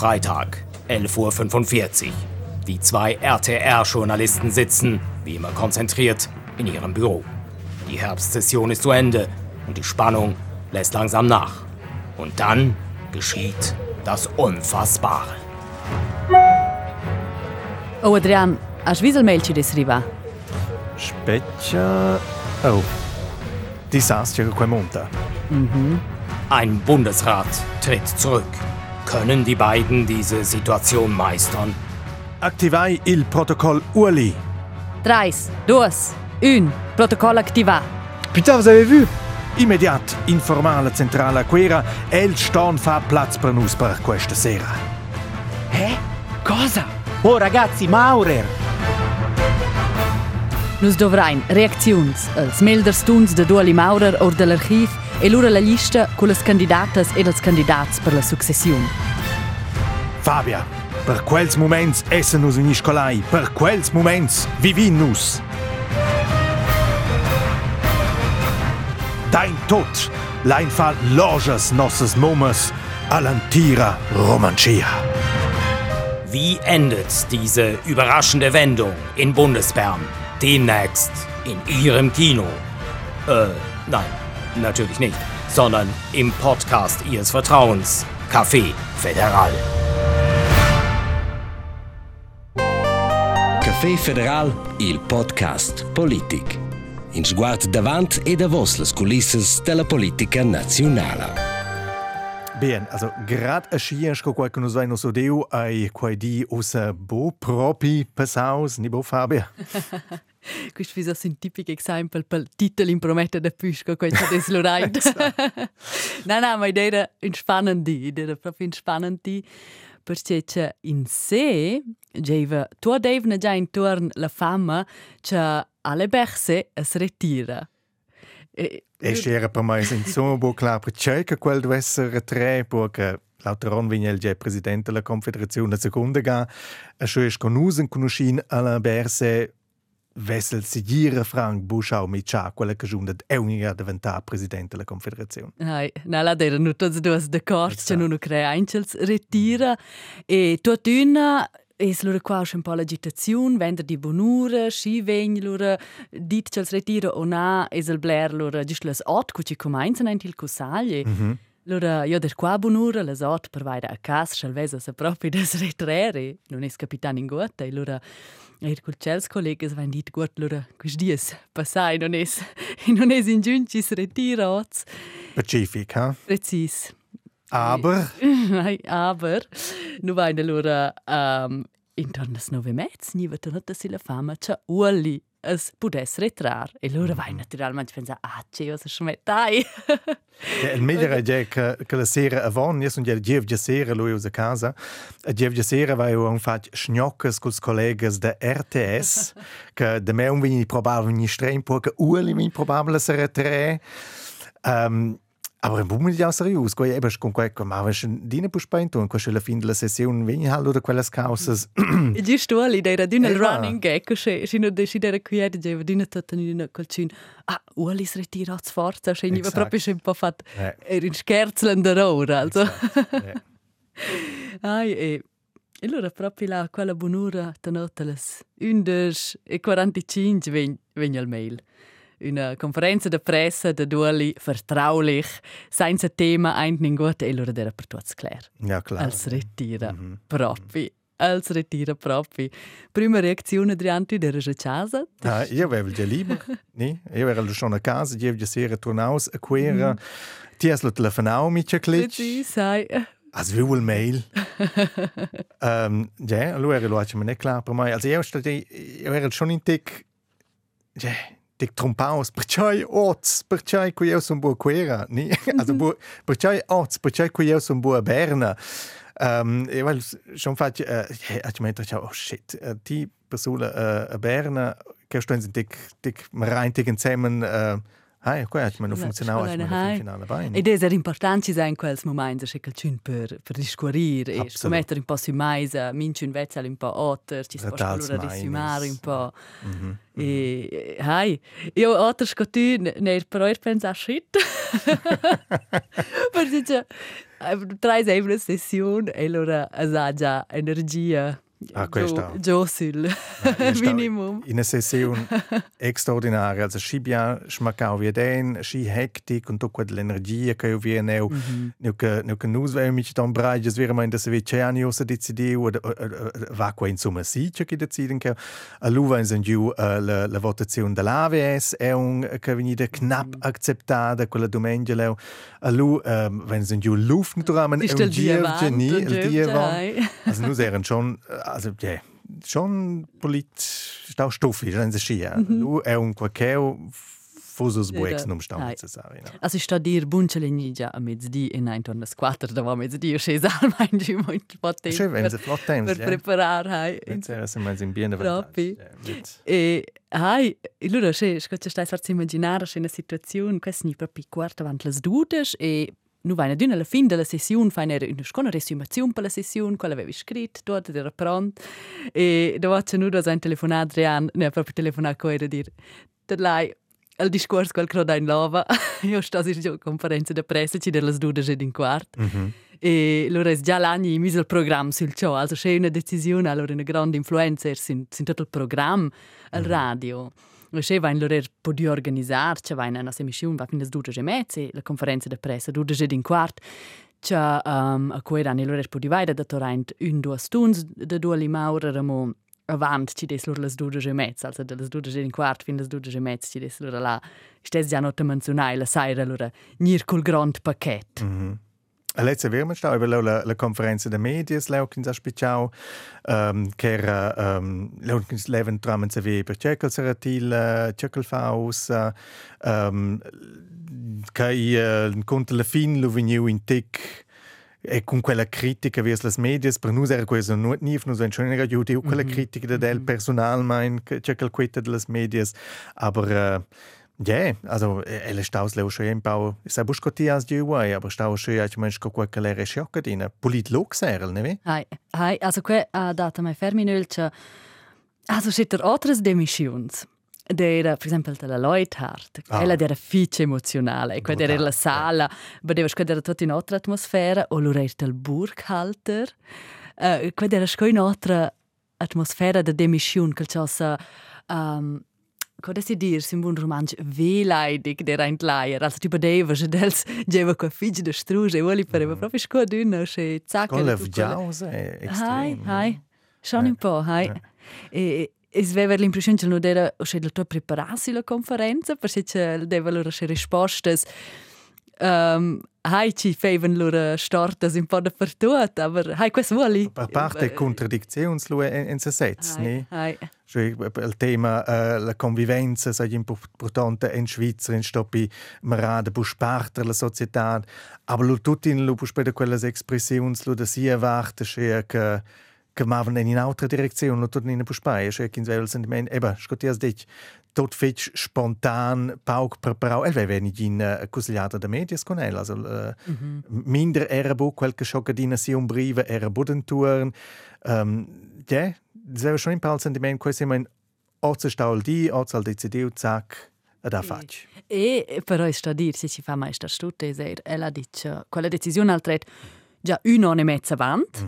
Freitag, 11.45 Uhr. Die zwei RTR-Journalisten sitzen, wie immer konzentriert, in ihrem Büro. Die Herbstsession ist zu Ende und die Spannung lässt langsam nach. Und dann geschieht das Unfassbare. Oh, Adrian, hast du mail ci desriva? Specchia... Oh. Disastro che monta. Ein Bundesrat tritt zurück. Können die beiden diese Situation meistern? Attivai il protocollo ULI. 3, 2, 1, protocollo attivato. Putain, vous avez vu Immediat informale centrale Quera El Ston fa Platz per nus per questa sera. Eh? Cosa? Oh ragazzi, Maurer! Nus dovrain reacziuns als melders tuns de Duali Maurer or de l'archiv e lura la lista con las candidatas ed els candidats per la succession. Fabia, per quels moments essen nus in Iscolai, per quels moments vivin nus. Dein Tod, lein fa loges nosses Mummes, all'antira Romancia. Wie endet diese überraschende Wendung in Bundesbern? Demnächst in Ihrem Kino. Äh, nein, natürlich nicht, sondern im Podcast Ihres Vertrauens, Café Federal. Café Federal, il podcast politic. In sguard davant e davos les culisses della politica nazionale. Bien, also grad aschiens co qualche nus vaino so deu ai quai di usa bo propi passaus, ni bo Fabia. Questo è un tipico esempio per il titolo in prometta da Pusco, questo è Slorain. no, no, ma idea è spannende, idea proprio spannende, perché in sé, già, tu devi già intorno la fama, che alle berse si ritira. E, Es era per mai insomma bo klar perché quel deve essere tre perché Lauteron viene il presidente della Confederazione Seconda ga a scho es conusen conoscin alla berse Vessel seguire Frank Buschau mit Cha, quella che giunta è unica a diventare presidente della Confederazione. Hai, na la dera nu tots duas d'accordo, che non crea angels retira e tot una es lura qua un po' l'agitazione, vender di bonura, sci vegn lura dit che retira o na es el bler lura just les ot cu ci comincian ent il cusaglie. Lura io der qua bonura les ot per vaida a cas schalvesa se proprio des retrere, non es capitan in gota, e lura Er col cels collegas vain dit gut lura quis dies passai non es non es in giuncis retira ots. Pacific, ha? Precis. Aber Nei, aber nu vain allora um, intorno as nove mezz ni vet not si la fama cha uoli es pudes retrar e loro vain naturalmente pensa ah che os schmettai Ja, il meglio è che, che la sera avon, io sono già il già sera lui usa casa, e già già sera vai un fat schnoccas con i colleghi da RTS, che da me un vini probabile ni streng perché uli vini probabile sarà tre. Um, aber bu mi ja serius, ko ebes con ko ma was dine pu spento, ko la fin della sessione vini hal oder quelles causas. e giusto ali dei radun il Eva. running gag che se sino decidere qui era già vedina tutta ni na colcin ah uoli s retira az forza se ni proprio un po' fat Eh. er in scherzlender ora also. Ai, e, e allora proprio là, quella buonura, tenota les 11 e 45 vegn, vegn al mail. Una conferenza de pressa de duali vertraulich, senza tema ein ningot e allora era per tutti klar. Ja, klar. Als retira proprio, als retira proprio. Prima reazione Adrianti della casa. Ah, io avevo già libero, ni? Io ero schon a casa, io già sera tornaus a quera. Ti has lo telefonau mit che clic? Sì, sai. As vi vuol mail. um, ja, allora lo me ne klar. Also io ero schon in tic ja, tic trompaus, perché ots, perché qui io sono buo quera, ni? Also buo, perché ots, perché qui io sono buo Berna. Um, io avevo schon fatto, uh, ich meinte, oh shit, uh, die Person uh, a Berna, che sto in tic, tic, rein tic insieme, uh, Hai, qua hat man noch funzionau, hat man noch finale Bein. Ed è importante in quels momenti se quel cun per per discurir e Absolut. scommettere un po' su mais, minci un vezzel un po' otter, ci si può Ratals allora mais. risumare un po'. E hai, io otter sco tu ne però er pensa shit. Perché c'è trai sempre una sessione e allora ha già energia Ah, questa. Giù sul minimum. In einer Session extraordinaria. Also, schi bien schmackau wie den, schi hektik und auch l'energia che io vi neu, neu che neu che nus vem mich dann brei, es wäre mein das wie Chani aus decidi oder va qua insomma si che che deciden che a luva in sen giù la la votazione dell'AVS è un che venite knapp accettata quella domenica leo a lu wenn sen giù luft naturalmente Ist un geni avanti, il dia eh. Also nus schon also ja schon politisch stau stuffi, dann se scia. Lu è un qualcheu fusus buex num Hai. necessari. No? Also ich sta dir bunche legni già a mezzdi e nein torna squatter da va mezzdi e scesa al mein giù molto potente. Schön, wenn sie flott temps, per preparar hai. Jetzt era se mais in Propi. vantaggio. E hai, allora se scotta stai farsi immaginare una situazione questa ni proprio quarta avant las dudes e nu vai d'una alla fin della sessione fai una scona resumazione per la sessione quella avevi scritto tutto era pronto e da c'è nu da sein telefonato Adrian ne proprio telefonato con era dir. Da lei il discorso quel croda in lava io sto in conferenza di pressa ci delle dudes ed in quarto e allora già l'anno mise il programma sul show also c'è una decisione allora una grande influenza in, in tutto il programma al radio. e c'è va in loro poter organizzare c'è va in una emissione va fino a due e mezza la conferenza di pressa due ed in quarto c'è um, a cui erano loro poter vai da torrent un due stunde da due limaura eramo avanti ci des loro le due e mezza also dalle due e in quarto fino alle due e mezza ci des loro là. Stes già non te menzionai la sera allora nir col grand pacchetto A letzte Wirmen stau über la, la conferenza de medias leukins a speciau um, che era um, leukins leven tramen se vi per cekel seratil cekel faus um, kai uh, conta la fin veniu in tic e con quella critica verso le medias per noi era questo non ni nos wenn schon era giù quella critica da del personal mein cekel quetta de las medias aber uh, ja, also ele staus leu schon im Bau. Sa buscoti as di uai, aber stau schon ja, mein sco qua calere sciocca dina. Polit lok serel, ne vi? Hai, hai, also que ha dato mai ferminölce. Also sitter otras demissions. Der, per esempio, della Leuthard, Ah. quella era fice emozionale, e quella era la sala, vedeva che era tutta in altra atmosfera, o era del Burghalter, uh, quella era in altra atmosfera de demission, che c'è um, Cosa si dir, si un buon romanzo veleidig der ein Leier. Also tipo deva, se dels geva qua figli de struse, e voli pareva proprio sco d'una, se zacca. Con la vgiaus è Hai, hai. Schon un po', hai. E es aveva l'impressione che non era o se la tua prepararsi la conferenza, perché c'è deva loro se risposte um, hai ci feven loro stortas un po' dappertutto, aber hai questo vuoli? A parte contradictionslue in, in se sets, ne? Hai, Cioè, il tema uh, la convivenza è importante in Svizzera, in stoppi marade bu sparter la società, aber lu tutti in lu puspede quelle espressioni lu da si erwarte che che che maven in un'altra direzione, lu tutti in puspai, che in vel sentiment, eba, scotias dich tot fetch spontan pauk preparau, el vei nicht in uh, consigliata da medias con el, also uh, minder era bu quel che schoccadina si un brive era budenturen, um, ja, das wäre schon ein paar Sentiment, quasi mein Ozestaul di, Ozal decidiu, zack, ad a fac. E però è sta a dir, se ci fa mai sta stutte, e ella dice, quella decisione al tret già un anno e mezzo avanti,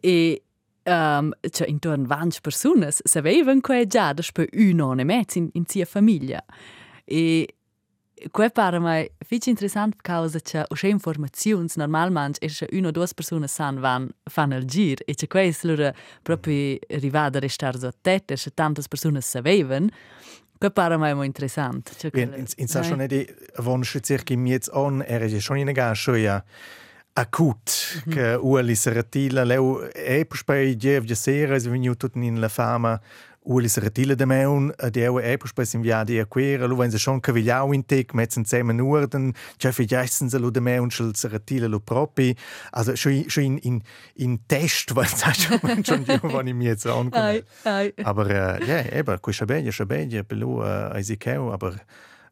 e um, cioè intorno a 20 persone sapevano che già da per un anno e mezzo in, in sia famiglia. E Quei pare mai fich interessant causa che o sche informazioni normalmente che una o due persone san van fan il gir e che quei loro proprio rivada restar so tette che tante persone sapevano quei pare mai molto interessante cioè, In, in, in sa schon nicht, wann circa im jetzt an, er ist ja schon in der schon ja akut, che uali seratila, leu e puspei jev ja sera, es veniu tutten in la fama, uali seratila de meun, di eu e puspei sim via di aquera, lu wenn se schon cavigliau in tec, metzen zemen urden, c'è fi gessen se lu de meun, schel seratila lu propi, also schon in, schon in, in, in test, weil es schon, schon die, wann ich mir jetzt ankomme. Aber äh, ja, eben, quei schabeglia, schabeglia, belu äh, aisikeu, aber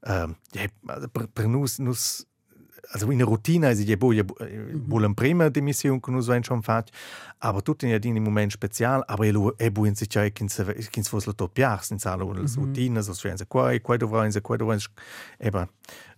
ähm, ja, also, per, per nus, nus, also in der Routine ist ja wohl wohl eine prima Dimission che nus wenn schon fat, aber tut in in Moment spezial, aber elu e bu in sich kins kins fos lo top piars in sala una routine, so sven se qua, qua dovra in se qua dovra eben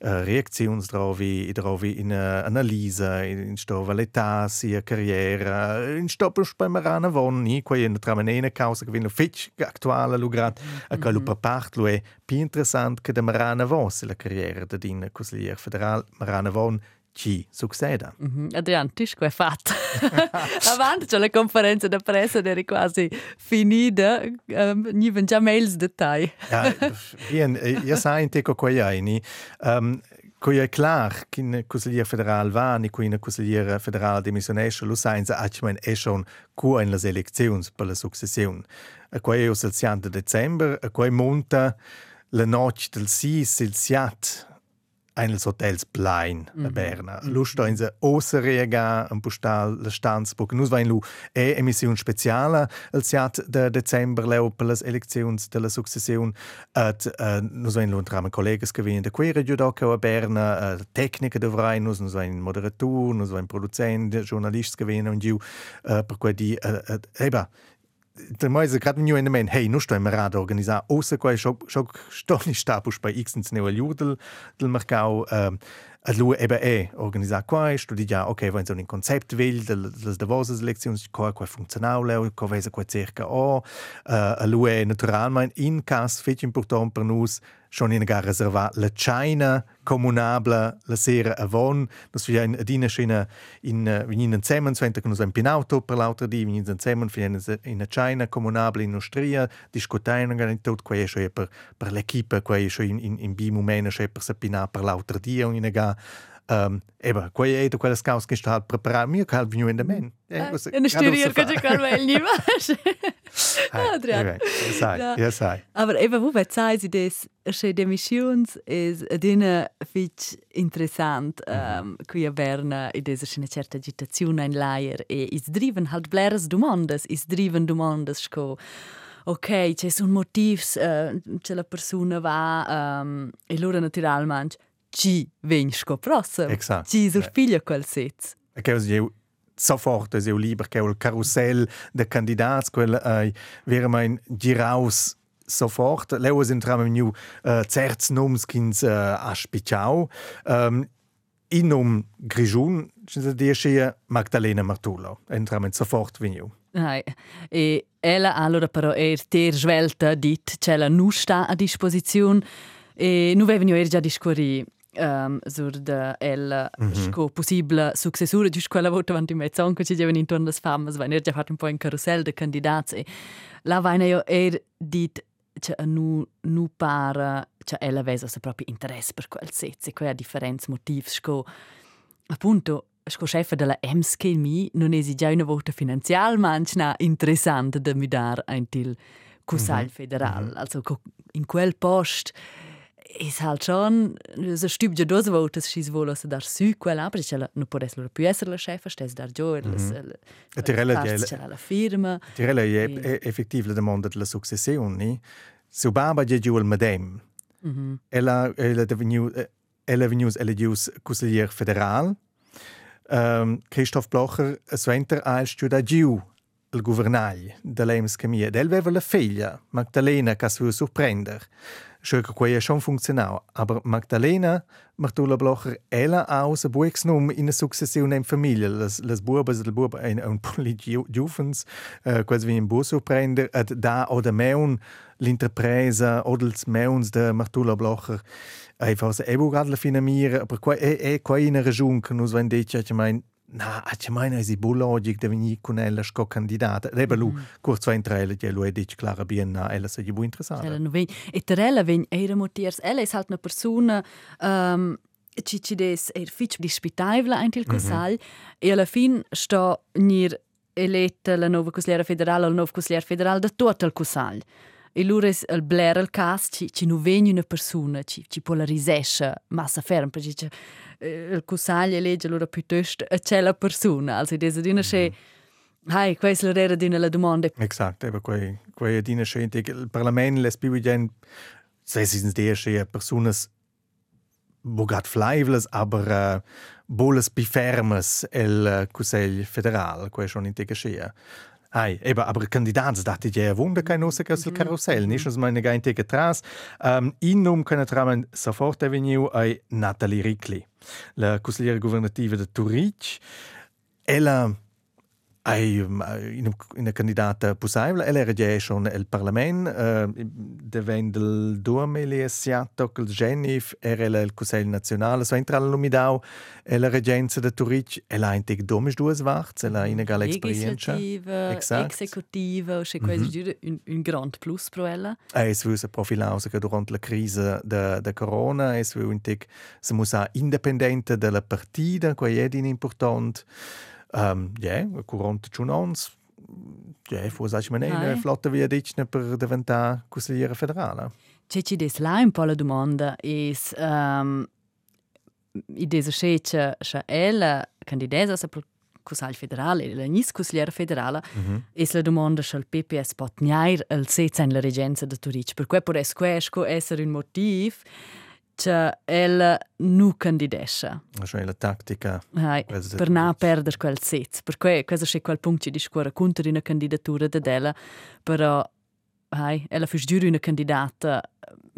uh, reaczioni trovi, trovi in uh, analisi, in sto valutà sia carriera, in sto per spemarana vonni, qua in tramanena causa che viene fitch attuale lugrat, mm -hmm. a quello per part lo è più interessante che da marana von la carriera da din consigliere federal marana von ci succeda. Mm -hmm. Adrian, tu è fatto. Avanti, c'è la conferenza di pressa era quasi finita, um, gli vengono già mails dettagli. ja, bien, io sai in teco qua iani, um, Coi è clar che in consigliere federale va, ni qui in consigliere federale dimissionesce, lo sai, achmen è schon cu in le elezioni per la successione. E qua è il 7 dicembre, e qua monta la notte del 6 il siat eines Hotels Plein mhm. a Berna. Mhm. Lust in se Osserrega un postal la Stanzburg. Nus vain lu e emission speciala al siat de Dezember leu per las de la succession at uh, nus vain lu entram collegas che vien de quere giudoca a Berna, uh, tecnica de vrain nus nus vain moderatur, nus vain producent, journalist che vien un giu uh, per quei di uh, uh, eba der Mäuse gerade in der Men hey nusto im Rad organisa außer quei scho scho stoni stapus bei xens neu judel del mercau ähm a lu ebe e organisa quai studia ok wenn so ein Konzept will del des de voses lezioni quai quai funzionale co vesa quai cerca o a lu e naturalmein in cas fetch important per nus schon in gar reservat la China comunabla la sera avon nos vi in adina schina in in in zemen sventa con un pinauto per l'altra di in in zemen fi in China comunabla in Austria discutaino gan tot quei scho per per l'equipe quei scho in in bi momena scho per sapina per l'altra di in ga Um, eben, quei è da quelle scaus che sta preparare mio calv in the man. Eh, una studier che ci calva il nivash. Adrian. Ja sai, ja sai. Aber eben, wo wird sei sie das sche de missions is adina fich interessant um, qui a Berna e desa una certa agitazione in layer e is driven halt bleres domandas, is driven domandas sco ok, c'è un motivs uh, c'è la persona va um, e loro naturalmente ci vegn sco prossimo. Esatto. Ci sorpiglia quel sez. E che io sofort es eu lieber che il carousel de candidats quel äh, wäre mein giraus sofort leo sind tram new uh, certs noms kins uh, aspiciau um, in nom Grigiun dir Magdalena Martulo entram sofort veniu Hai. E ella allora però è ter svelta dit c'è la nu sta a disposizione e nu vevano er già discorri um, sur de el mm -hmm. sco possibile successore giusto quella volta quando in mezzo anche ci giovani intorno alle famas vai già fatto un po' in carousel de candidati e la vaina io er dit cioè nu nu para cioè ella vesa se proprio interesse per quel sezze quella differenza motiv sco appunto sco chef della EMS che mi non è già una volta finanzial manchna interessante da mi dar ein til Kusal mm -hmm. federal mm -hmm. also in quel post es halt schon so stüb ja dos voltas schis vola se dar su quella aber ich non può essere più essere la chef stes dar gio mm -hmm. la tirella è la firma tirella è e... effettiv la domanda della successione ni su baba je giù il medem mm -hmm. ella ella devenu ella venus ella gius consigliere federal um, Christoph Blocher sventer al studa giù il governagli dell'EMS Camia. Del aveva la figlia, Magdalena, che si sorprendere. Schon quei schon funktional. Aber Magdalena Martula Blocher, ella aus a buix num in a successione in famiglia. Las, las buobas del buob ein un poli giuvens, uh, quasi wie in buo sorprender, ad da o da meun l'interpresa o dels meuns de Martula Blocher. Einfach se ebu gad la finamira, aber quai e, e quai in a che nus vain dice, ich mein, Na, a ce mai si bulogic de veni con ella sco candidata. Reba lu, mm. curz va intra ella, lu e dic clara bien, na, ella sa bu interessata. Ella no vegn. E ter ella vegn era motiers, ella es halt una persona um, ci ci des er fitch dispitaivla ein til cosal mm -hmm. e alla fin sto nir eletta la nova consigliera federale o la nova federale da tot il cosal. E lures il bler il cas ci, ci nu vegn una persona, ci, ci polarisesce massa ferm, perché Eh, il cusaglia legge allora piuttosto a c'è la persona also desa dina che hai questa era la domanda. Esatto eba quei quei dina che il parlamento les più gen se si che personas bogat flaivles aber uh, boles bifermes el uh, Cusell federal quei schon in te Hai, eben, aber Kandidaten, das ist ja ein Wunder, kein Nusse aus dem Karussell, nicht? Also meine Geinte atrás. Um, innum können tramen sofort veniu ai Nathalie Ricli, la consigliera governativa de Turic. Ella Ai, in candidata possibile. Ella schon il Parlament, uh, devent del 2007 il Genif, era il Consiglio Nazionale, so entra l'umidau, e la regenza de Turic, ella ha integ domis duas varts, ella ha inegale esperienza. Legislativa, executiva, c'è questo mm -hmm. un, un grand plus pro ella. E es vusa profilausa che durante la crisi de, de Corona, es vu integ, se musa independente della partita, qua è important. Um, ja, curante giunons, ja, forse sagst man eine flotte via dicne per diventare consigliere federale. C'è ci des là un po' la domanda is um, i desa scece scha ella candidesa sa per Consiglio federale, la nis consigliera federale, mm -hmm. es la domanda il PPS pot gnair il sezza in la regenza de Turic. Per cui può essere un motivo che ella non candidesce. Cioè la tattica. Hai, per non perdere quel sezzo. Per cui questo è quel punto che discorre contro una candidatura di ella, però hai, ella fu giuro una candidata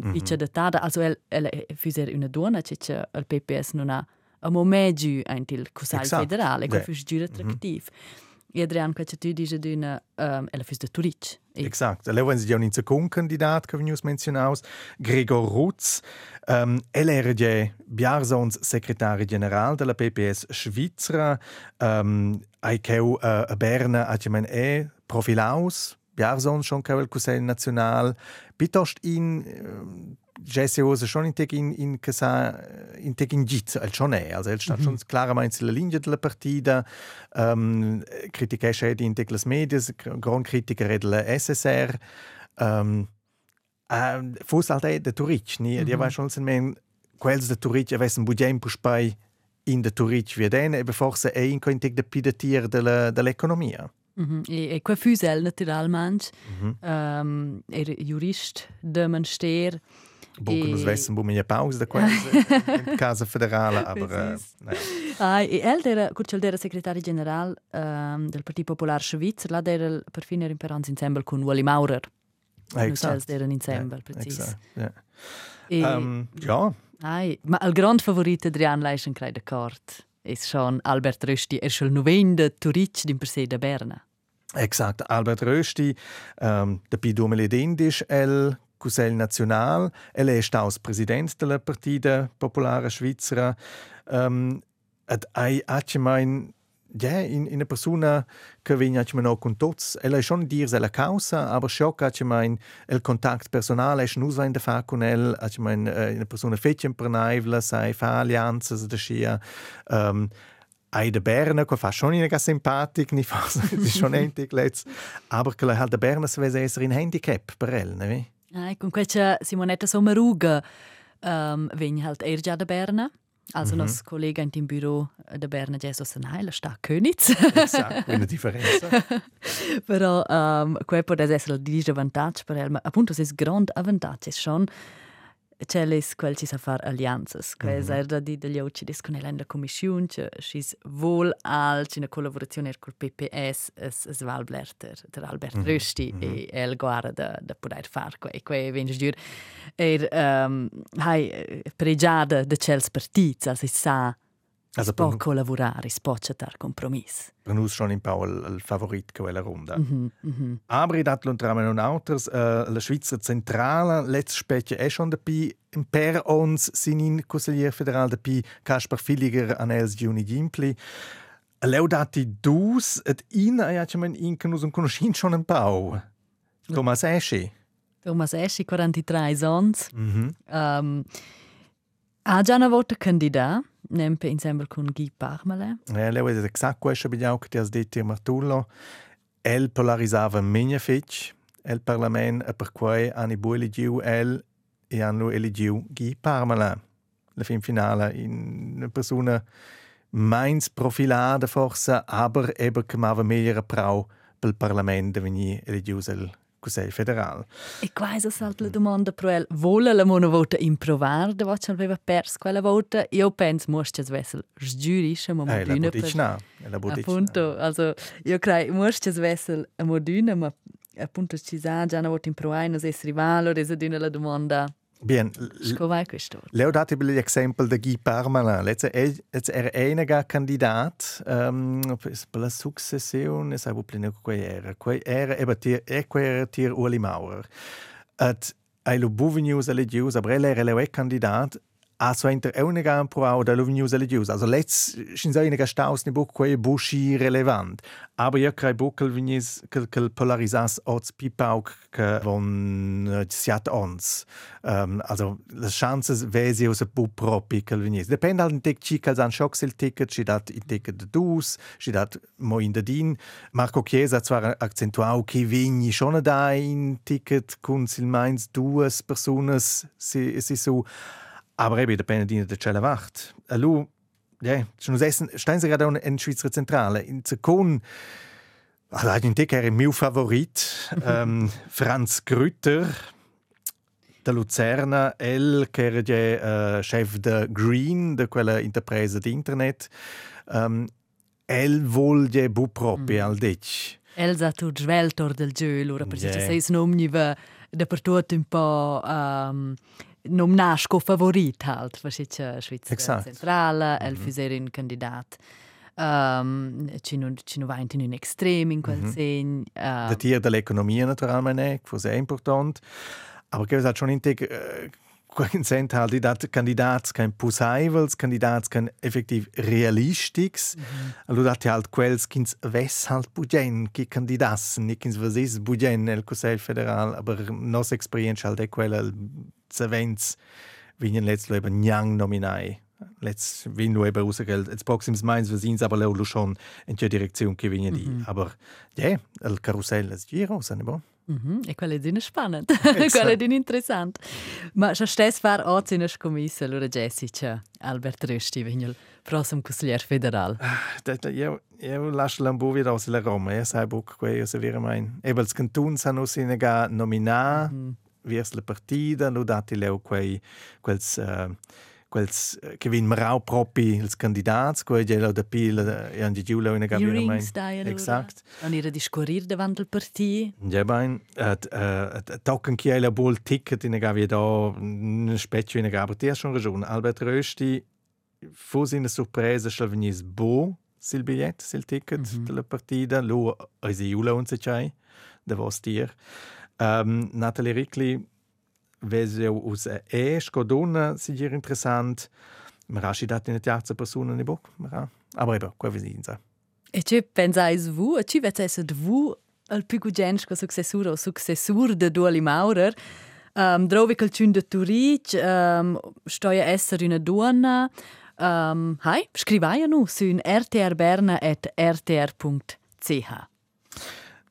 mm -hmm. datata, also ella, ella fu una donna, che il PPS non ha a momento in il Consiglio federale, che fu giuro attrattivo. Mm -hmm. Adrian, quel che tu dici d'una, um, ella fu de Turic. Exakt. Allora, wenn sie ja un second Kandidat, che vi menzionaus, Gregor Rutz, um, ella era già Biarsons segretario generale della PPS Svizzera, um, ai cheu uh, a Berna, a man e profilaus, Biarsons schon cheu il Consiglio National, bitost in uh, Jesse Ose schon in teg in in casa in teg in git al schon è also el sta mm -hmm. schon klaramente sulla linea della partita um, critica scedi in teg las medias gran critica della SSR um, uh, fus halt de Turic -hmm. die war schon men quels de Turic avessem budget puspai in de Turic wie den e forse è in conteg de pidatier della dell'economia Mm -hmm. E, e qua fusel naturalmente mm -hmm. um, era jurist de Manster Buca nos vessen bu minha pausa da in casa federale, aber uh, ah, e el era curcel era segretario general um, del Partito Popolare Svizzer, la era per fine rimperanz insieme con Wally Maurer. Exact. Nos erano insieme, yeah, precis. Exact, yeah. e, um, ja. Ai, ma il grand favorito Adrian Leischen crei d'accordo. Es schon Albert Rösti, er schon novende Turic din per se da Berna. Exakt, Albert Rösti, um, da pi 2011 el Conselho Nacional. Ele é staus presidente da Partida Popular Svizzera. Um, ed ai atgemein ja, in, in una persona che viene auch con tots. Ella è schon dir la causa, aber schon atgemein il contact personale è nus in da fa con el, atgemein uh, una persona fetchen per naivla, sai fa alianze da scia. Um, ai de Berna, che fa schon in simpatic, ni fa schon entig letz, aber halt de Berna se vese in handicap per el, Ah, con questa Simonetta Sommaruga um, vegn halt er già da Berna. Also -hmm. nos collega in tim büro da Berna Gesso Sanai, sta Königs. esatto, una differenza. Però um, quel può essere il dice vantaggio per lui, ma appunto è grande vantaggio, è schon Celis quel ci sa far allianzas, que mm -hmm. erda di degli occhi dis con la commissione, che sis vol al in collaborazione col PPS es es Valblerter, der Albert mm -hmm. Rösti mm -hmm. e el guarda da da poter far que que vens dur er um, hai pregiada de cels partits, also sa Also può collaborare, si può accettare compromesso. Per noi schon un po' il, il favorit che quella ronda. Mm -hmm, mm -hmm. Aber in dat luntramen und autres, uh, la Schweizer Zentrale, letzt specie è schon dabei, per ons sinin consigliere federal dabei, Kaspar Filiger an Els Giuni Gimpli. Leu dati dus, et in, ja, ci men in, che nus un conoscin schon un po'. Thomas Eschi. Thomas Eschi, 43 anni. Mm -hmm. um, ha già una volta candidato nempe insieme con Guy Parmale. Eh, lei ha esatto questo bigliau che ti ha detto Martullo. El polarisava magnific el Parlament e per cui hanno bu eligiu el e hanno eligiu Guy Parmale. La fin finale in una persona meins profilata forse, aber eben che aveva meglio prau per il Parlamento venire eligiu el Conselho Federal. E quais è la domanda per el? Vuole la mona volta improvar da volta aveva perso quella volta? Io penso che se vessel sgiurisce ma eh, per... no. la budic. Appunto, also io credo muorsches vessel a moduna, ma appunto ci sa già una volta in proaino se rivalo, resa dina la domanda. Bien, Scovai questo. Leo dati l'esempio di Guy Parmelin. Let's let's er einiger Kandidat ähm, per la successione, sai wo plene quei era. Era tier e quei era tier Uli Maurer. Et ai lo buvenius alle gius, aber er era leo Kandidat Also inter euniga pro au da news religius. Also let's shin sa iniga staus ni buc quei bushi relevant. Aber ja crei buckel vignis quel quel polarisas ots pipauk que von uh, siat ons. Um, also las chances vesi us bu propi quel vignis. Depende al tic ci cal san schock sil ticket, ci dat i ticket de dus, ci dat mo in de din. Marco Chiesa zwar accentuau che vigni schon da in ticket kun sil meins duas personas si si so aber eben, der Benedine der Cella Wacht. Lu, ja, schon aus Essen, stehen Sie gerade in der Schweizer Zentrale. In Zekon, also Dick er mein Favorit, ähm, Franz Grütter, der Luzerna, el che era äh, chef de Green, de quella interpresa di internet. Ähm, el voglia bu propi mm. al dic. El sa tu sveltor del gio, allora, perché yeah. sei snomniva dappertutto un po' um, nom nasco favorit halt, was ich Schweizer exact. Zentrale, mm -hmm. un Kandidat. Um, ci non ci non va in un extrem in quel mm -hmm. segn. Um, Der Tier dell'economia naturalmente, che è importante. Aber che è schon in te uh, qualchen Cent halt dat Kandidats kein Pusaivels, Kandidats kein effektiv realistics. Mm -hmm. Allora dat halt quels kins wes halt bugen ki Kandidaten, nicht kins was is bugen el Conseil Federal, aber nos experienza halt quella events vinien let's lo eben njang nominai. Let's vin lo eben rausgeld. Jetzt proxims meins wir sind aber lo schon in der Direktion che vinien di. Mm -hmm. Aber ja, yeah, el Karussell es giro, sa ne bo. Mm -hmm. E quella è spannend, quella è interessant. Ma se stess far oggi in commissione, allora Jessica, Albert Rösti, il prossimo consigliere federale. Io, io lascio l'ambuvi da Roma, io sai quei, io se vero mein. E bels cantun sanno sinega nominar, mm -hmm vers la partida, lo dati leu quei quels uh, quels che vin marau propi ils candidats, quei gelo da pil e andi giulo in gabi na mein. Exact. An ira discorrir davant il parti. Ja bain, at at tocken chi la bol ticket in gabi da un specchio in gabi ti schon ragione. Albert Rösti fu sin sorpresa schalvenis bo sil bigliet, sil ticket mm -hmm. della partida, lo eisi giulo un se chai, da vos. Um, Natalie Rickli, vezja uz E, Škodona, si je interesant. Mraši dati na tjaca persona ne bok, mra. Ampak eba, kaj vezi in za. E če pensais vu, e če vece se dvu, al pigugensko successuro, successur de duali maurer, ehm, um, drovi kalčun de turič, um, ehm, što je eser in duana, um, hai, skrivajo nu, sun rtrberna at rtr.ch.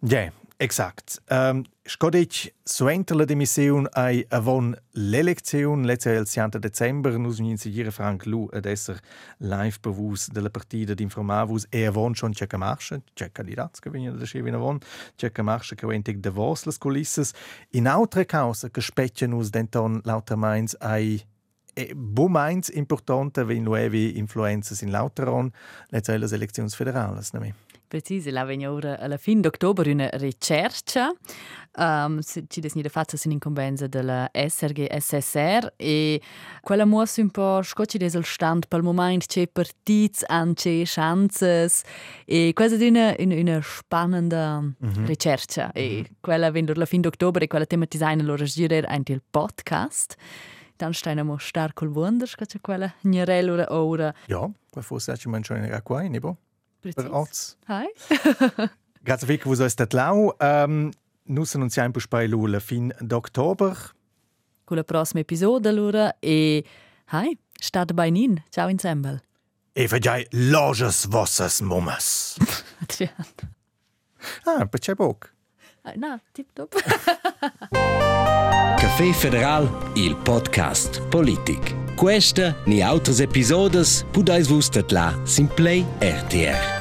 Je, yeah. Exakt. Um, Scodic suenter la demissiun ai avon l'eleziun lezza il 7 december nus vegnin seguire Frank Lu ad esser live bevus della partida d'informavus e avon schon c'è marsche, c'è candidats che vengono da scevin avon, c'è marsche che ventig de vos las culisses. In altre causa che speccia nus denton lauter meins ai e bu meins importante wenn nuovi influenzas in lauteron lezza le elezioni federales, nemi. Precisi, la vegna ora alla fine d'ottobre una ricerca. Um, ci desnida fatta sin incombenza della SRG SSR e quella mossa un po' scocci des al stand per il momento c'è partits an c'è chances e quasi di una, una, una spannenda mm -hmm. ricerca e -hmm. quella vendo alla fine d'ottobre e quella tematizzata allora girare anche il podcast dann steine mo star col wonder che quella gnarella ora ja forse ci mangiare qua in nebo per oz. Hai. Grazie a voi, voi siete lau. Um, noi annunziamo per la fine d'ottobre. Con la prossima episodio allora e hai, state bei nin. Ciao insieme. E fai loges vossas mummas. Adrian. ah, perché poco? No, tip top. Café Federal, il podcast Politik. questa ni outros episódios podais vos tatlar sin Play RTR.